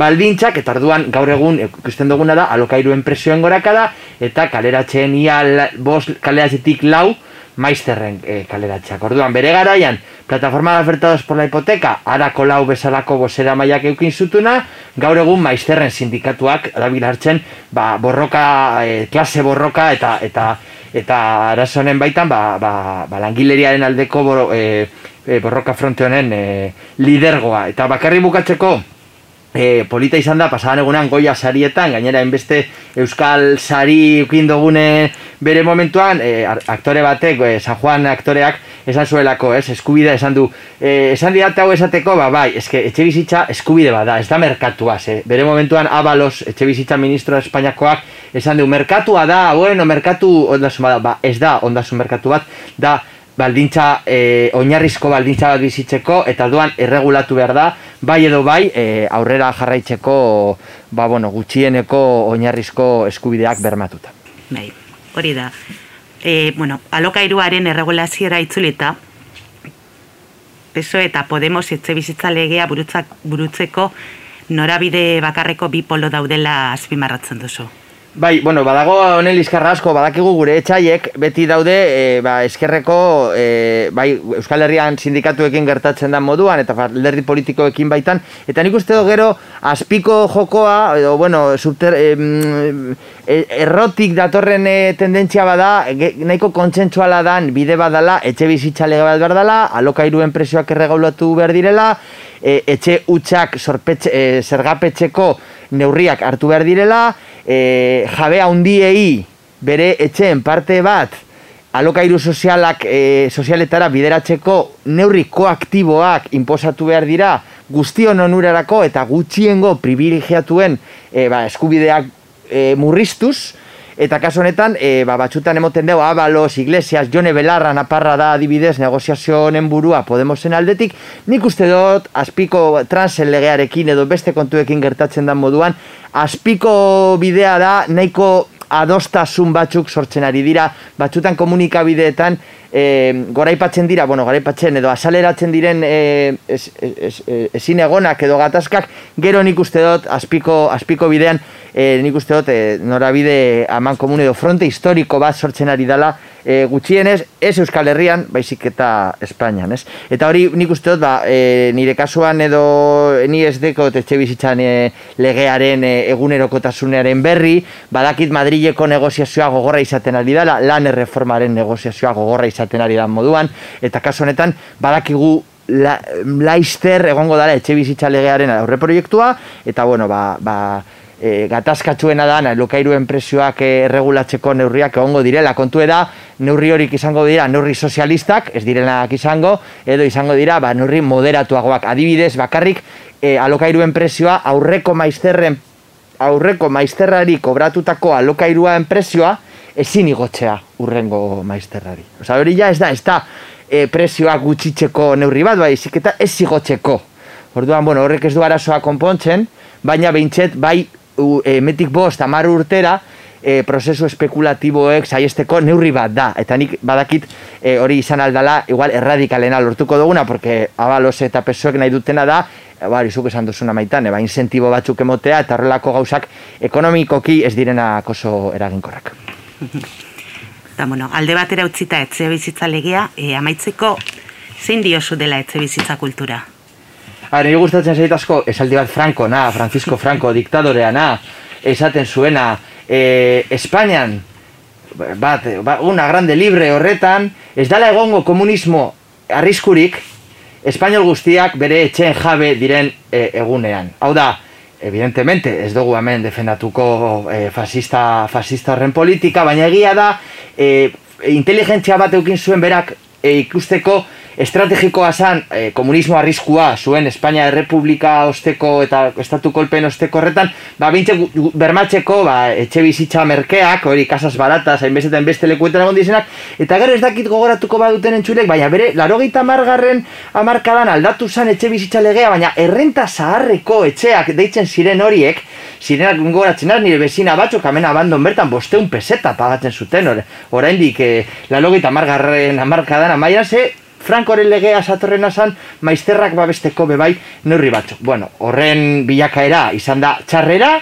baldintzak, eta orduan gaur egun ikusten duguna da alokairuen presioen gorakada, eta kaleratzen ia la- bost kaleratzetik lau maizterren e, kaleratzeak. Orduan, bere garaian, plataforma de ofertados por la hipoteca, arako lau bezalako bosera maiak eukin zutuna, gaur egun maizterren sindikatuak erabil hartzen, ba, borroka, e, klase borroka eta eta eta arazo honen baitan ba, ba, ba langileriaren aldeko boro, e, e, borroka fronte honen e, lidergoa. Eta bakarri bukatzeko, e, polita izan da, pasadan egunean goia sarietan, gainera enbeste Euskal sari ukin dugune bere momentuan, e, aktore batek, e, San Juan aktoreak, esan zuelako, ez, eskubidea esan du, e, esan didate hau esateko, ba, bai, eske, etxe bizitza eskubide bada, ez da merkatuaz, eh? bere momentuan Abalos, etxe bizitza ministro Espainiakoak, esan du, merkatua da, bueno, merkatu ondasun bada, ba, ez da ondasun merkatu bat, da, baldintza, e, oinarrizko baldintza bat bizitzeko, eta orduan erregulatu behar da, bai edo bai, e, aurrera jarraitzeko, ba, bueno, gutxieneko oinarrizko eskubideak bermatuta. Bai, hori da. E, bueno, alokairuaren erregulaziora itzulita, PSOE eta Podemos etxe bizitza legea burutzak, burutzeko norabide bakarreko bi polo daudela azpimarratzen duzu. Bai, bueno, badago honen lizkarra asko, badakigu gure etxaiek beti daude e, ba, eskerreko, e, bai, Euskal Herrian sindikatuekin gertatzen da moduan, eta ba, alderdi politikoekin baitan, eta nik uste dut gero, azpiko jokoa, edo, bueno, subter, e, errotik datorren e, tendentzia bada, nahiko kontsentsuala dan bide badala, etxe bizitza lege bat behar dela, alokairuen presioak erregulatu behar direla, e, etxe utxak sorpetxe, e, zergapetxeko neurriak hartu behar direla, e, jabe handiei bere etxeen parte bat alokairu sozialak e, sozialetara bideratzeko neurri koaktiboak inposatu behar dira guztion onurarako eta gutxiengo privilegiatuen e, ba, eskubideak e, murriztuz eta kasu honetan e, ba, batxutan emoten dugu Abalos, Iglesias, Jone Belarra naparra da adibidez negoziazio honen burua Podemosen aldetik nik uste dut azpiko transen legearekin edo beste kontuekin gertatzen den moduan azpiko bidea da nahiko adostasun batzuk sortzen ari dira, batzutan komunikabideetan e, goraipatzen dira, bueno, goraipatzen edo asaleratzen diren e, ezin egonak edo gatazkak, gero nik uste dut, azpiko, azpiko bidean, e, nik uste dut, e, norabide aman komun edo fronte historiko bat sortzen ari dela, e, gutxienez, ez Euskal Herrian, baizik eta Espainian, ez? Eta hori nik uste dut, ba, e, nire kasuan edo ni ez deko etxe bizitzan e, legearen e, egunerokotasunearen berri, badakit Madrileko negoziazioa gogorra izaten ari dela, lan erreformaren negoziazioa gogorra izaten ari da moduan, eta kasu honetan badakigu la, laizter egongo dara etxe bizitza legearen aurre proiektua, eta bueno, ba, ba, e, gatazkatzuena da, lokairuen presioak erregulatzeko neurriak egongo direla. Kontu da, neurri horik izango dira, neurri sozialistak, ez direnak izango, edo izango dira, ba, neurri moderatuagoak. Adibidez, bakarrik, e, alokairuen presioa aurreko maizterren aurreko maizterrari kobratutako alokairuen presioa ezin igotzea urrengo maizterrari. Osa, hori ja ez da, ez da e, presioa gutxitzeko neurri bat, bai, eta ez igotzeko. Orduan, bueno, horrek ez du arazoa konpontzen, baina behintzet, bai, u, e, metik bost amar urtera e, prozesu espekulatiboek saiesteko neurri bat da. Eta nik badakit e, hori izan aldala igual erradikalena lortuko duguna, porque abalos eta pesoek nahi dutena da, e, bari, zuk esan duzuna maitan, eba, incentibo batzuk emotea eta horrelako gauzak ekonomikoki ez direnak oso eraginkorrak. Eta, bueno, alde batera utzita etxe bizitza legea, e, amaitzeko zein diosu dela etxe bizitza kultura? Hara, nire gustatzen zait asko, esaldi bat Franco, na, Francisco Franco, diktadorea, na, esaten zuena, e, Espainian, bat, ba, una grande libre horretan, ez dala egongo komunismo arriskurik, Espainiol guztiak bere etxeen jabe diren e, egunean. Hau da, evidentemente, ez dugu hemen defendatuko e, fascista, fascista horren politika, baina egia da, e, inteligentzia bat eukin zuen berak e, ikusteko, estrategikoa zan e, komunismo arriskua zuen Espainia Errepublika osteko eta estatu kolpen osteko horretan, ba, bintze bermatzeko ba, etxe bizitza merkeak, hori kasas baratas, hainbestetan beste lekuetan egon dizenak, eta gero ez dakit gogoratuko baduten entzulek, baina bere, larogeita margarren amarkadan aldatu zan etxe bizitza legea, baina errenta zaharreko etxeak deitzen ziren horiek, zirenak gogoratzen az, nire bezina batzuk, amena abandon bertan, bosteun peseta pagatzen zuten, oraindik e, larogeita margarren amarkadan amaian ze, Frankoren legea satorren asan, maizterrak babesteko bebai neurri batzuk. Bueno, horren bilakaera izan da txarrera,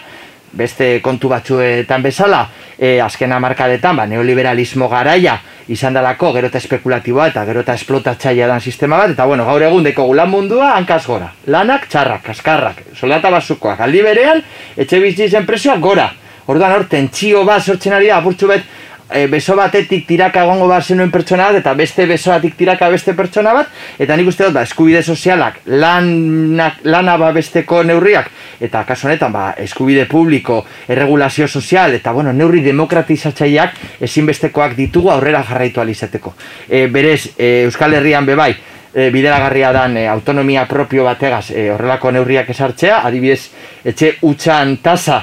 beste kontu batzuetan bezala, e, azken amarkadetan, ba, neoliberalismo garaia izan dalako gero eta espekulatiboa eta gero eta esplotatxaia dan sistema bat, eta bueno, gaur egun deko gulan mundua hankaz gora. Lanak, txarrak, kaskarrak, soldata basukoak, aldi berean, etxe bizitzen presioak gora. Orduan hor, tentsio bat sortzen ari da, apurtxu bet, e, beso batetik tiraka egongo bat zenuen pertsona bat, eta beste beso batik tiraka beste pertsona bat, eta nik uste dut, ba, eskubide sozialak, lanak, lana ba besteko neurriak, eta kaso honetan, ba, eskubide publiko, erregulazio sozial, eta bueno, neurri demokratizatzaileak ezinbestekoak ditugu aurrera jarraitu alizateko. E, berez, e, Euskal Herrian bebai, e, bideragarria dan e, autonomia propio bategaz e, horrelako neurriak esartzea, adibidez, etxe utxan tasa,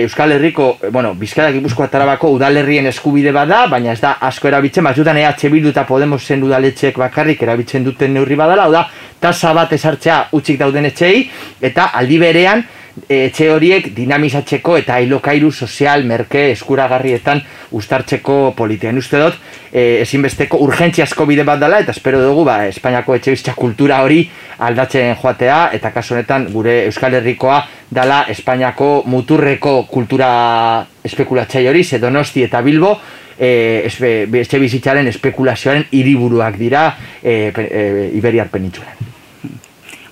Euskal Herriko, e, bueno, Bizkaia Gipuzkoa Tarabako udalerrien eskubide bada, baina ez da asko erabiltzen, batzutan EH Bildu eta Podemos zen udaletxeek bakarrik erabiltzen duten neurri badala, hau da, tasa bat esartzea utzik dauden etxei, eta aldi berean, etxe horiek dinamizatzeko eta ailokairu sozial merke eskuragarrietan ustartzeko politian. Uste dut, e, ezinbesteko urgentziazko bide bat dela, eta espero dugu, ba, Espainiako etxe kultura hori aldatzen joatea, eta kasu honetan gure Euskal Herrikoa dala Espainiako muturreko kultura espekulatzai hori, ze Donosti eta Bilbo, e, etxe bizitzaren espekulazioaren hiriburuak dira e, e, Iberiar penitzuaren.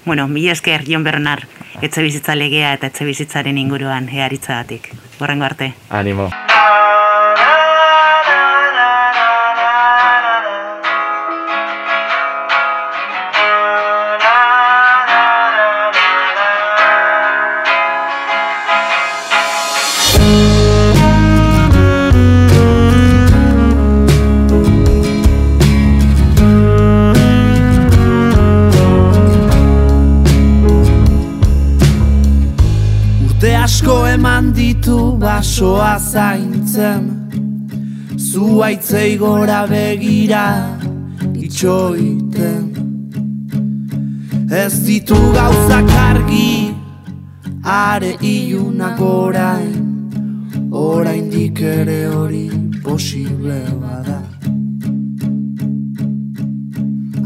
Bueno, mi esker, Jon Bernard, etxe bizitza legea eta etxe bizitzaren inguruan earitzagatik. Horrengo arte. Animo. Eman ditu basoa zaintzen. Zuaitzei gora begira itxoiten. Ez ditu gauzak argi are iunak orain. Orain ere hori posible bada.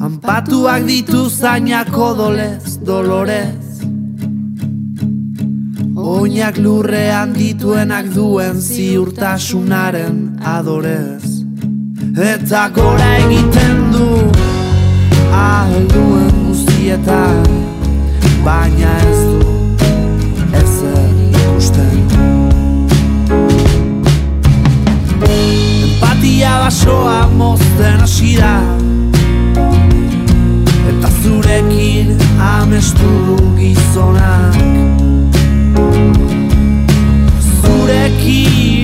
Anpatuak ditu zainako dolez, dolorez Oinak lurrean dituenak duen ziurtasunaren adorez. Eta gora egiten du Alduen guztietan Baina ez du ezer ikusten. Empatia basoa mozten hasi da Eta zurekin amestu du gizonak zurekin,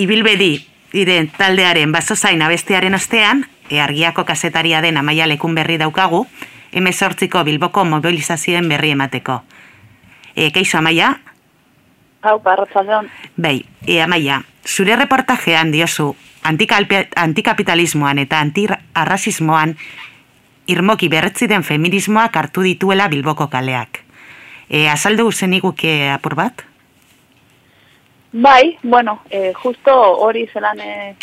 ibilbedi diren taldearen basozain abestearen ostean, eargiako kasetaria den amaia lekun berri daukagu, emezortziko bilboko mobilizazioen berri emateko. E, keixo amaia? Hau, parrotzaldeon. Bai, e, amaia, zure reportajean diozu, antikapitalismoan eta antiarrasismoan irmoki berretzi den feminismoak hartu dituela bilboko kaleak. E, azaldu zeniguke apur bat? Bai, bueno, e, justo hori zelan e,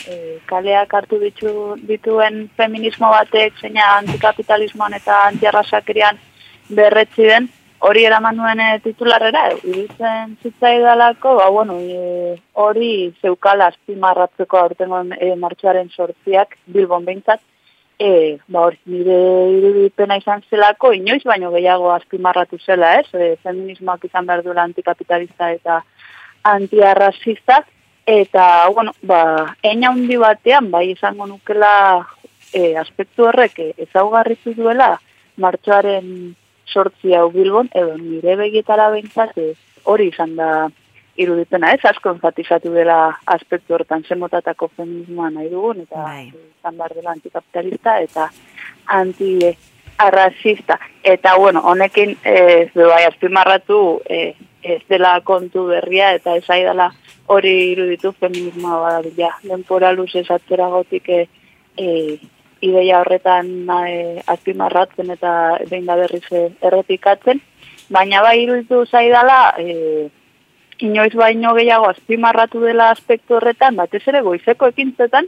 kaleak hartu ditu, dituen feminismo batek zeina antikapitalismoan eta antiarrasakerian berretzi den, hori eraman nuen titularrera, e, iruditzen zitzaidalako, ba, bueno, e, hori zeukala azpimarratzeko aurtengon e, martxoaren sortziak, bilbon behintzat, e, ba, hori nire irudipena izan zelako, inoiz baino gehiago azpimarratu zela, ez? E, feminismoak izan behar duela antikapitalista eta antiarrasista, eta, bueno, ba, eina hundi batean, bai izango nukela e, aspektu horrek ezaugarritu duela martxoaren sortzi hau bilbon, edo nire begietara behintzat e, hori izan da iruditena, ez asko enfatizatu dela aspektu horretan zemotatako feminismoa nahi dugun, eta bai. izan behar dela antikapitalista eta antiarrasista. Eta, bueno, honekin, ez e, bai, azpimarratu, e, ez dela kontu berria eta ez dela hori iruditu feminismoa badabila. Denpora luz ez atzera gotik e, e, ideia horretan e, azpimarratzen eta behin da berriz errepikatzen. baina bai iruditu zaidala, e, inoiz baino gehiago azpimarratu dela aspektu horretan, batez ere goizeko ekintzetan,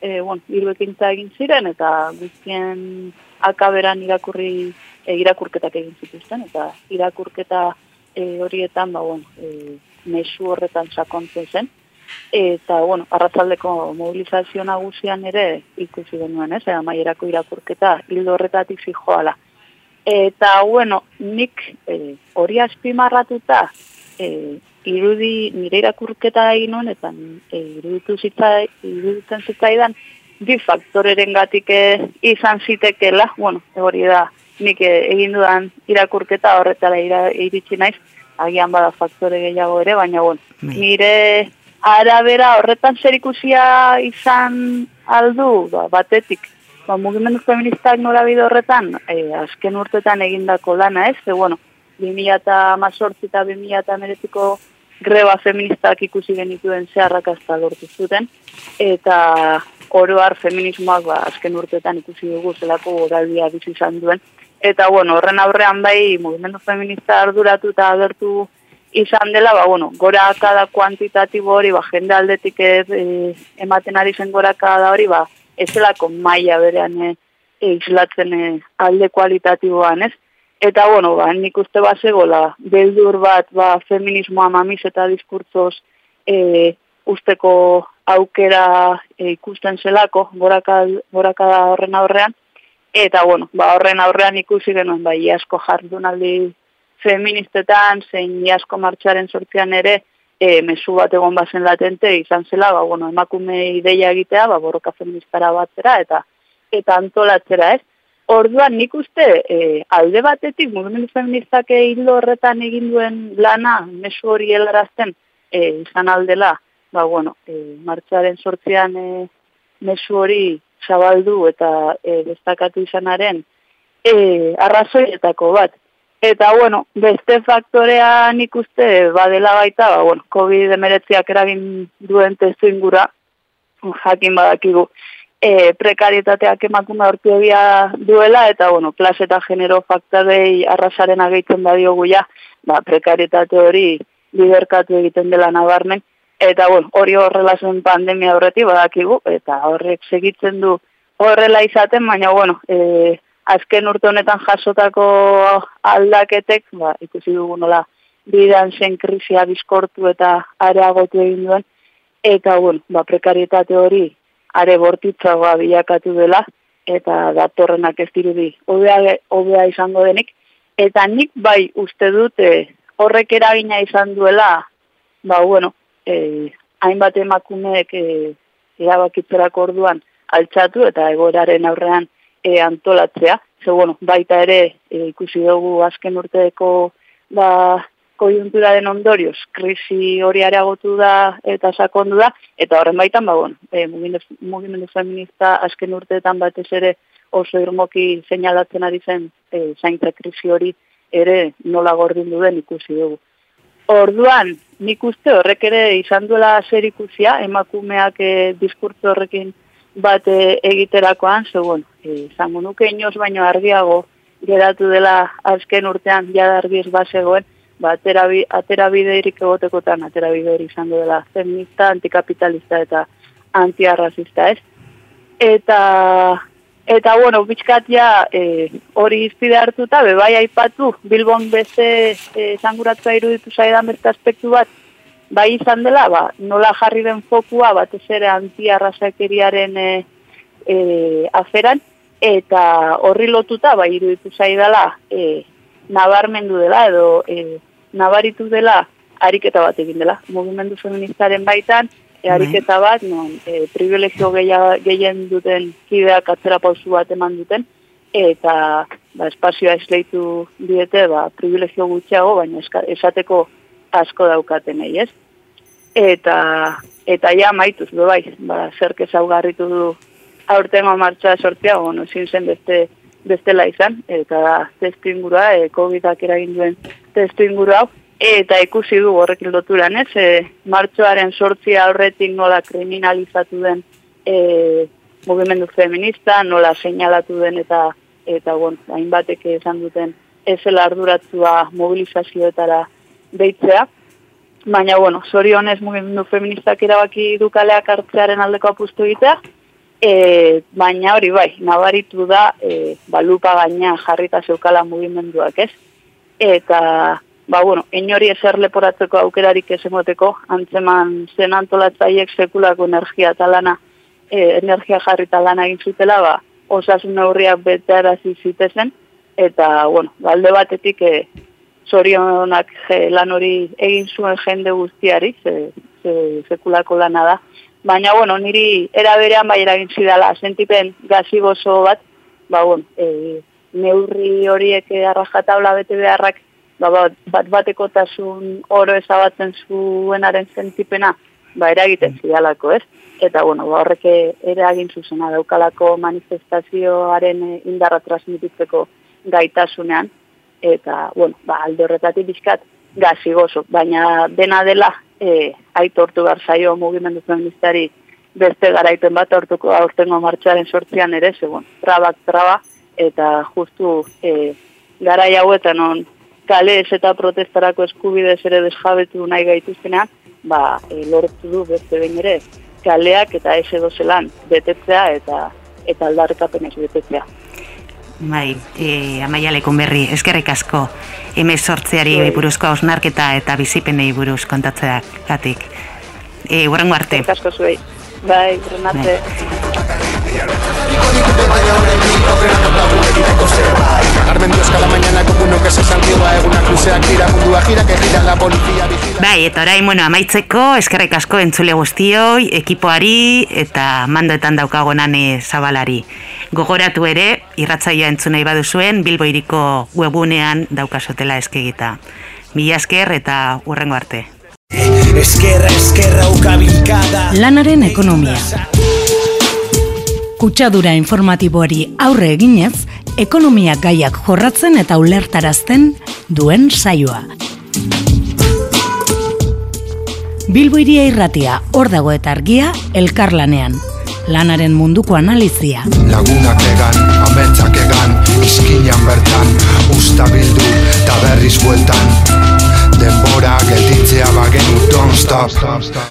e, bueno, hiru ekintza egin ziren, eta guztien akaberan irakurri, e, irakurketak egin zituzten, eta irakurketa e, horietan, ba, bueno, e, mesu horretan sakontzen zen, eta, bueno, arratzaldeko mobilizazio nagusian ere ikusi denuen, ez, maierako irakurketa hildo horretatik zijoala. Eta, bueno, nik e, hori azpimarratuta, e, irudi, nire irakurketa egin honetan, e, iruditu zitzai, iruditzen zitzaidan, bi faktoreren gatik e, izan zitekela, bueno, hori da, nik e, egin dudan irakurketa horretara ira, iritsi naiz, agian bada faktore gehiago ere, baina bueno, bai. nire arabera horretan zer ikusia izan aldu, ba, batetik, ba, mugimendu feministak norabide horretan, e, azken urtetan egindako lana ez, ze bueno, 2000 eta mazortzi eta 2000 eta meretiko greba feministak ikusi genituen zeharrak azta lortu zuten, eta oroar feminismoak ba, azken urtetan ikusi dugu zelako goraldia bizi izan duen. Eta bueno, horren aurrean bai, movimendu feminista arduratu eta agertu izan dela, ba, bueno, gora kada kuantitatibo hori, ba, jende aldetik ez, e, ematen ari zen gora hori, ba, ez zelako maia berean e, e, islatzen e, alde kualitatiboan, ez? Eta, bueno, ba, nik uste bat zegoela, beldur bat, ba, feminismoa mamiz eta diskurtzoz e, usteko aukera e, ikusten zelako, goraka da horren aurrean. Eta, bueno, ba, horren aurrean ikusi genuen, ba, iasko jardunaldi feministetan, zein iasko martxaren sortzean ere, e, mesu bat egon bazen latente izan zela, ba, bueno, emakume ideia egitea, ba, borroka feministara batzera, eta eta antolatzera ez. Orduan nik uste e, alde batetik mugimendu feministak hildo horretan egin duen lana mesu hori helarazten e, izan aldela, ba bueno, e, martxaren sortzean e, mesu hori zabaldu eta e, destakatu izanaren e, arrazoietako bat. Eta bueno, beste faktorea nik uste badela baita, ba, bueno, COVID-19 eragin duen testu ingura, jakin badakigu, e, prekaritateak emakume hortu duela, eta, bueno, klase eta genero faktarei arrasaren ageitzen da diogu ja, ba, prekaritate hori liberkatu egiten dela nabarmen, eta, bueno, hori horrela zen pandemia horreti badakigu, eta horrek segitzen du horrela izaten, baina, bueno, e, azken urte honetan jasotako aldaketek, ba, ikusi dugu nola, bidan zen krisia bizkortu eta areagotu egin duen, eta, bueno, ba, prekarietate hori are bortitzagoa bilakatu dela, eta datorrenak ez dirudi hobea izango denik. Eta nik bai uste dute horrek eragina izan duela, ba bueno, e, hainbat emakumeek e, erabakitzerak orduan altxatu eta egoraren aurrean e, antolatzea. Ze bueno, baita ere e, ikusi dugu azken urteko ba, kojunturaren ondorioz, krisi hori areagotu da eta sakondu da, eta horren baitan, ba, bueno, e, mugimendu, feminista azken urteetan batez ere oso irmoki seinalatzen ari zen e, zaintza krisi hori ere nola gordin duen ikusi dugu. Orduan, nik uste horrek ere izan duela zer ikusia, emakumeak e, diskurtzo horrekin bat e, egiterakoan, ze, bueno, e, nuke inoz baino argiago geratu dela azken urtean jada argiz bazegoen, ba, atera, atera bideirik egotekotan, atera bide izango dela feminista, antikapitalista eta antiarrazista, ez? Eta, eta bueno, bizkat ja e, hori izpide hartuta, bebai aipatu, Bilbon beste e, zanguratzea iruditu zaidan beste aspektu bat, bai izan dela, ba, nola jarri den fokua, batez ere antiarrazakeriaren e, e, aferan, eta horri lotuta, bai iruditu zaidala, e, nabarmendu dela, edo e, nabaritu dela ariketa bat egin dela. Mugimendu feministaren baitan, e, ariketa bat, non, e, privilegio gehien duten kideak atzera pausu bat eman duten, eta ba, espazioa esleitu diete, ba, privilegio gutxiago, baina esateko asko daukaten ez? Eta, eta ja maituz, be bai, ba, zerke zaugarritu du aurtengo martxa sortzea, bueno, zin zen beste bestela izan, eta testu ingurua, e, COVID-ak eragin duen testu inguru eta ikusi du horrek loturan, ez, e, martxoaren sortzia aurretik nola kriminalizatu den e, mugimendu feminista, nola seinalatu den eta eta bon, hainbatek esan duten ezela arduratzua mobilizazioetara deitzea. Baina, bueno, zorionez mugimendu feministak erabaki du kaleak hartzearen aldeko apustu egitea, e, baina hori bai, nabaritu da, e, balupa gaina jarrita zeukala mugimenduak ez. Eta, ba, bueno, inori ezer leporatzeko aukerarik ez emoteko, antzeman zen antolatzaiek sekulako energia talana, e, energia jarrita lana egin zutela, ba, osasun neurriak betearazi zitezen, eta, bueno, galde batetik e, zorionak lan hori egin zuen jende guztiari, ze, ze, sekulako lana da. Baina, bueno, niri eraberean bai eragin zidala, sentipen gazi bat, ba, bueno, e, neurri horiek arrajatabla bete beharrak, ba, bat, bat batekotasun oro ezabatzen zuenaren sentipena, ba, eragiten zidalako, ez? Eta, bueno, ba, horrek eragin zuzena daukalako manifestazioaren indarra transmititzeko gaitasunean, eta, bueno, ba, alde horretatik bizkat gazi gozo, baina dena dela e, aitortu behar zaio mugimendu feministari beste garaipen bat aurtuko aurtengo martxaren sortzian ere, segun, trabak traba, eta justu e, garai hauetan on kale eta protestarako eskubidez ere desjabetu nahi gaituztenean, ba, e, lortu du beste behin ere, kaleak eta ez edo zelan betetzea eta eta aldarrekapen betetzea. Bai, e, amaia lekun berri, eskerrik asko, eme sortzeari bai. buruzko osnarketa eta bizipenei buruz kontatzeak gatik. E, Urrengo arte. Eskerrik asko zuei. Bai, arte. Bai, eta orain, bueno, amaitzeko, eskerrik asko entzule guztioi, ekipoari eta mandoetan daukagonan zabalari. Gogoratu ere, irratzaia entzunei baduzuen, Bilboiriko webunean daukasotela eskegita. Mila esker eta urrengo arte. Eskerra, eskerra, ukabilkada. Lanaren ekonomia. Kutsadura informatiboari aurre eginez, ekonomia gaiak jorratzen eta ulertarazten duen saioa. Bilbo iria irratia, hor dago eta argia, elkarlanean. Lanaren munduko analizia. Lagunak egan, ametsak egan, izkinan bertan, usta bildu, eta berriz bueltan. Denbora gelditzea bagenu, don't stop.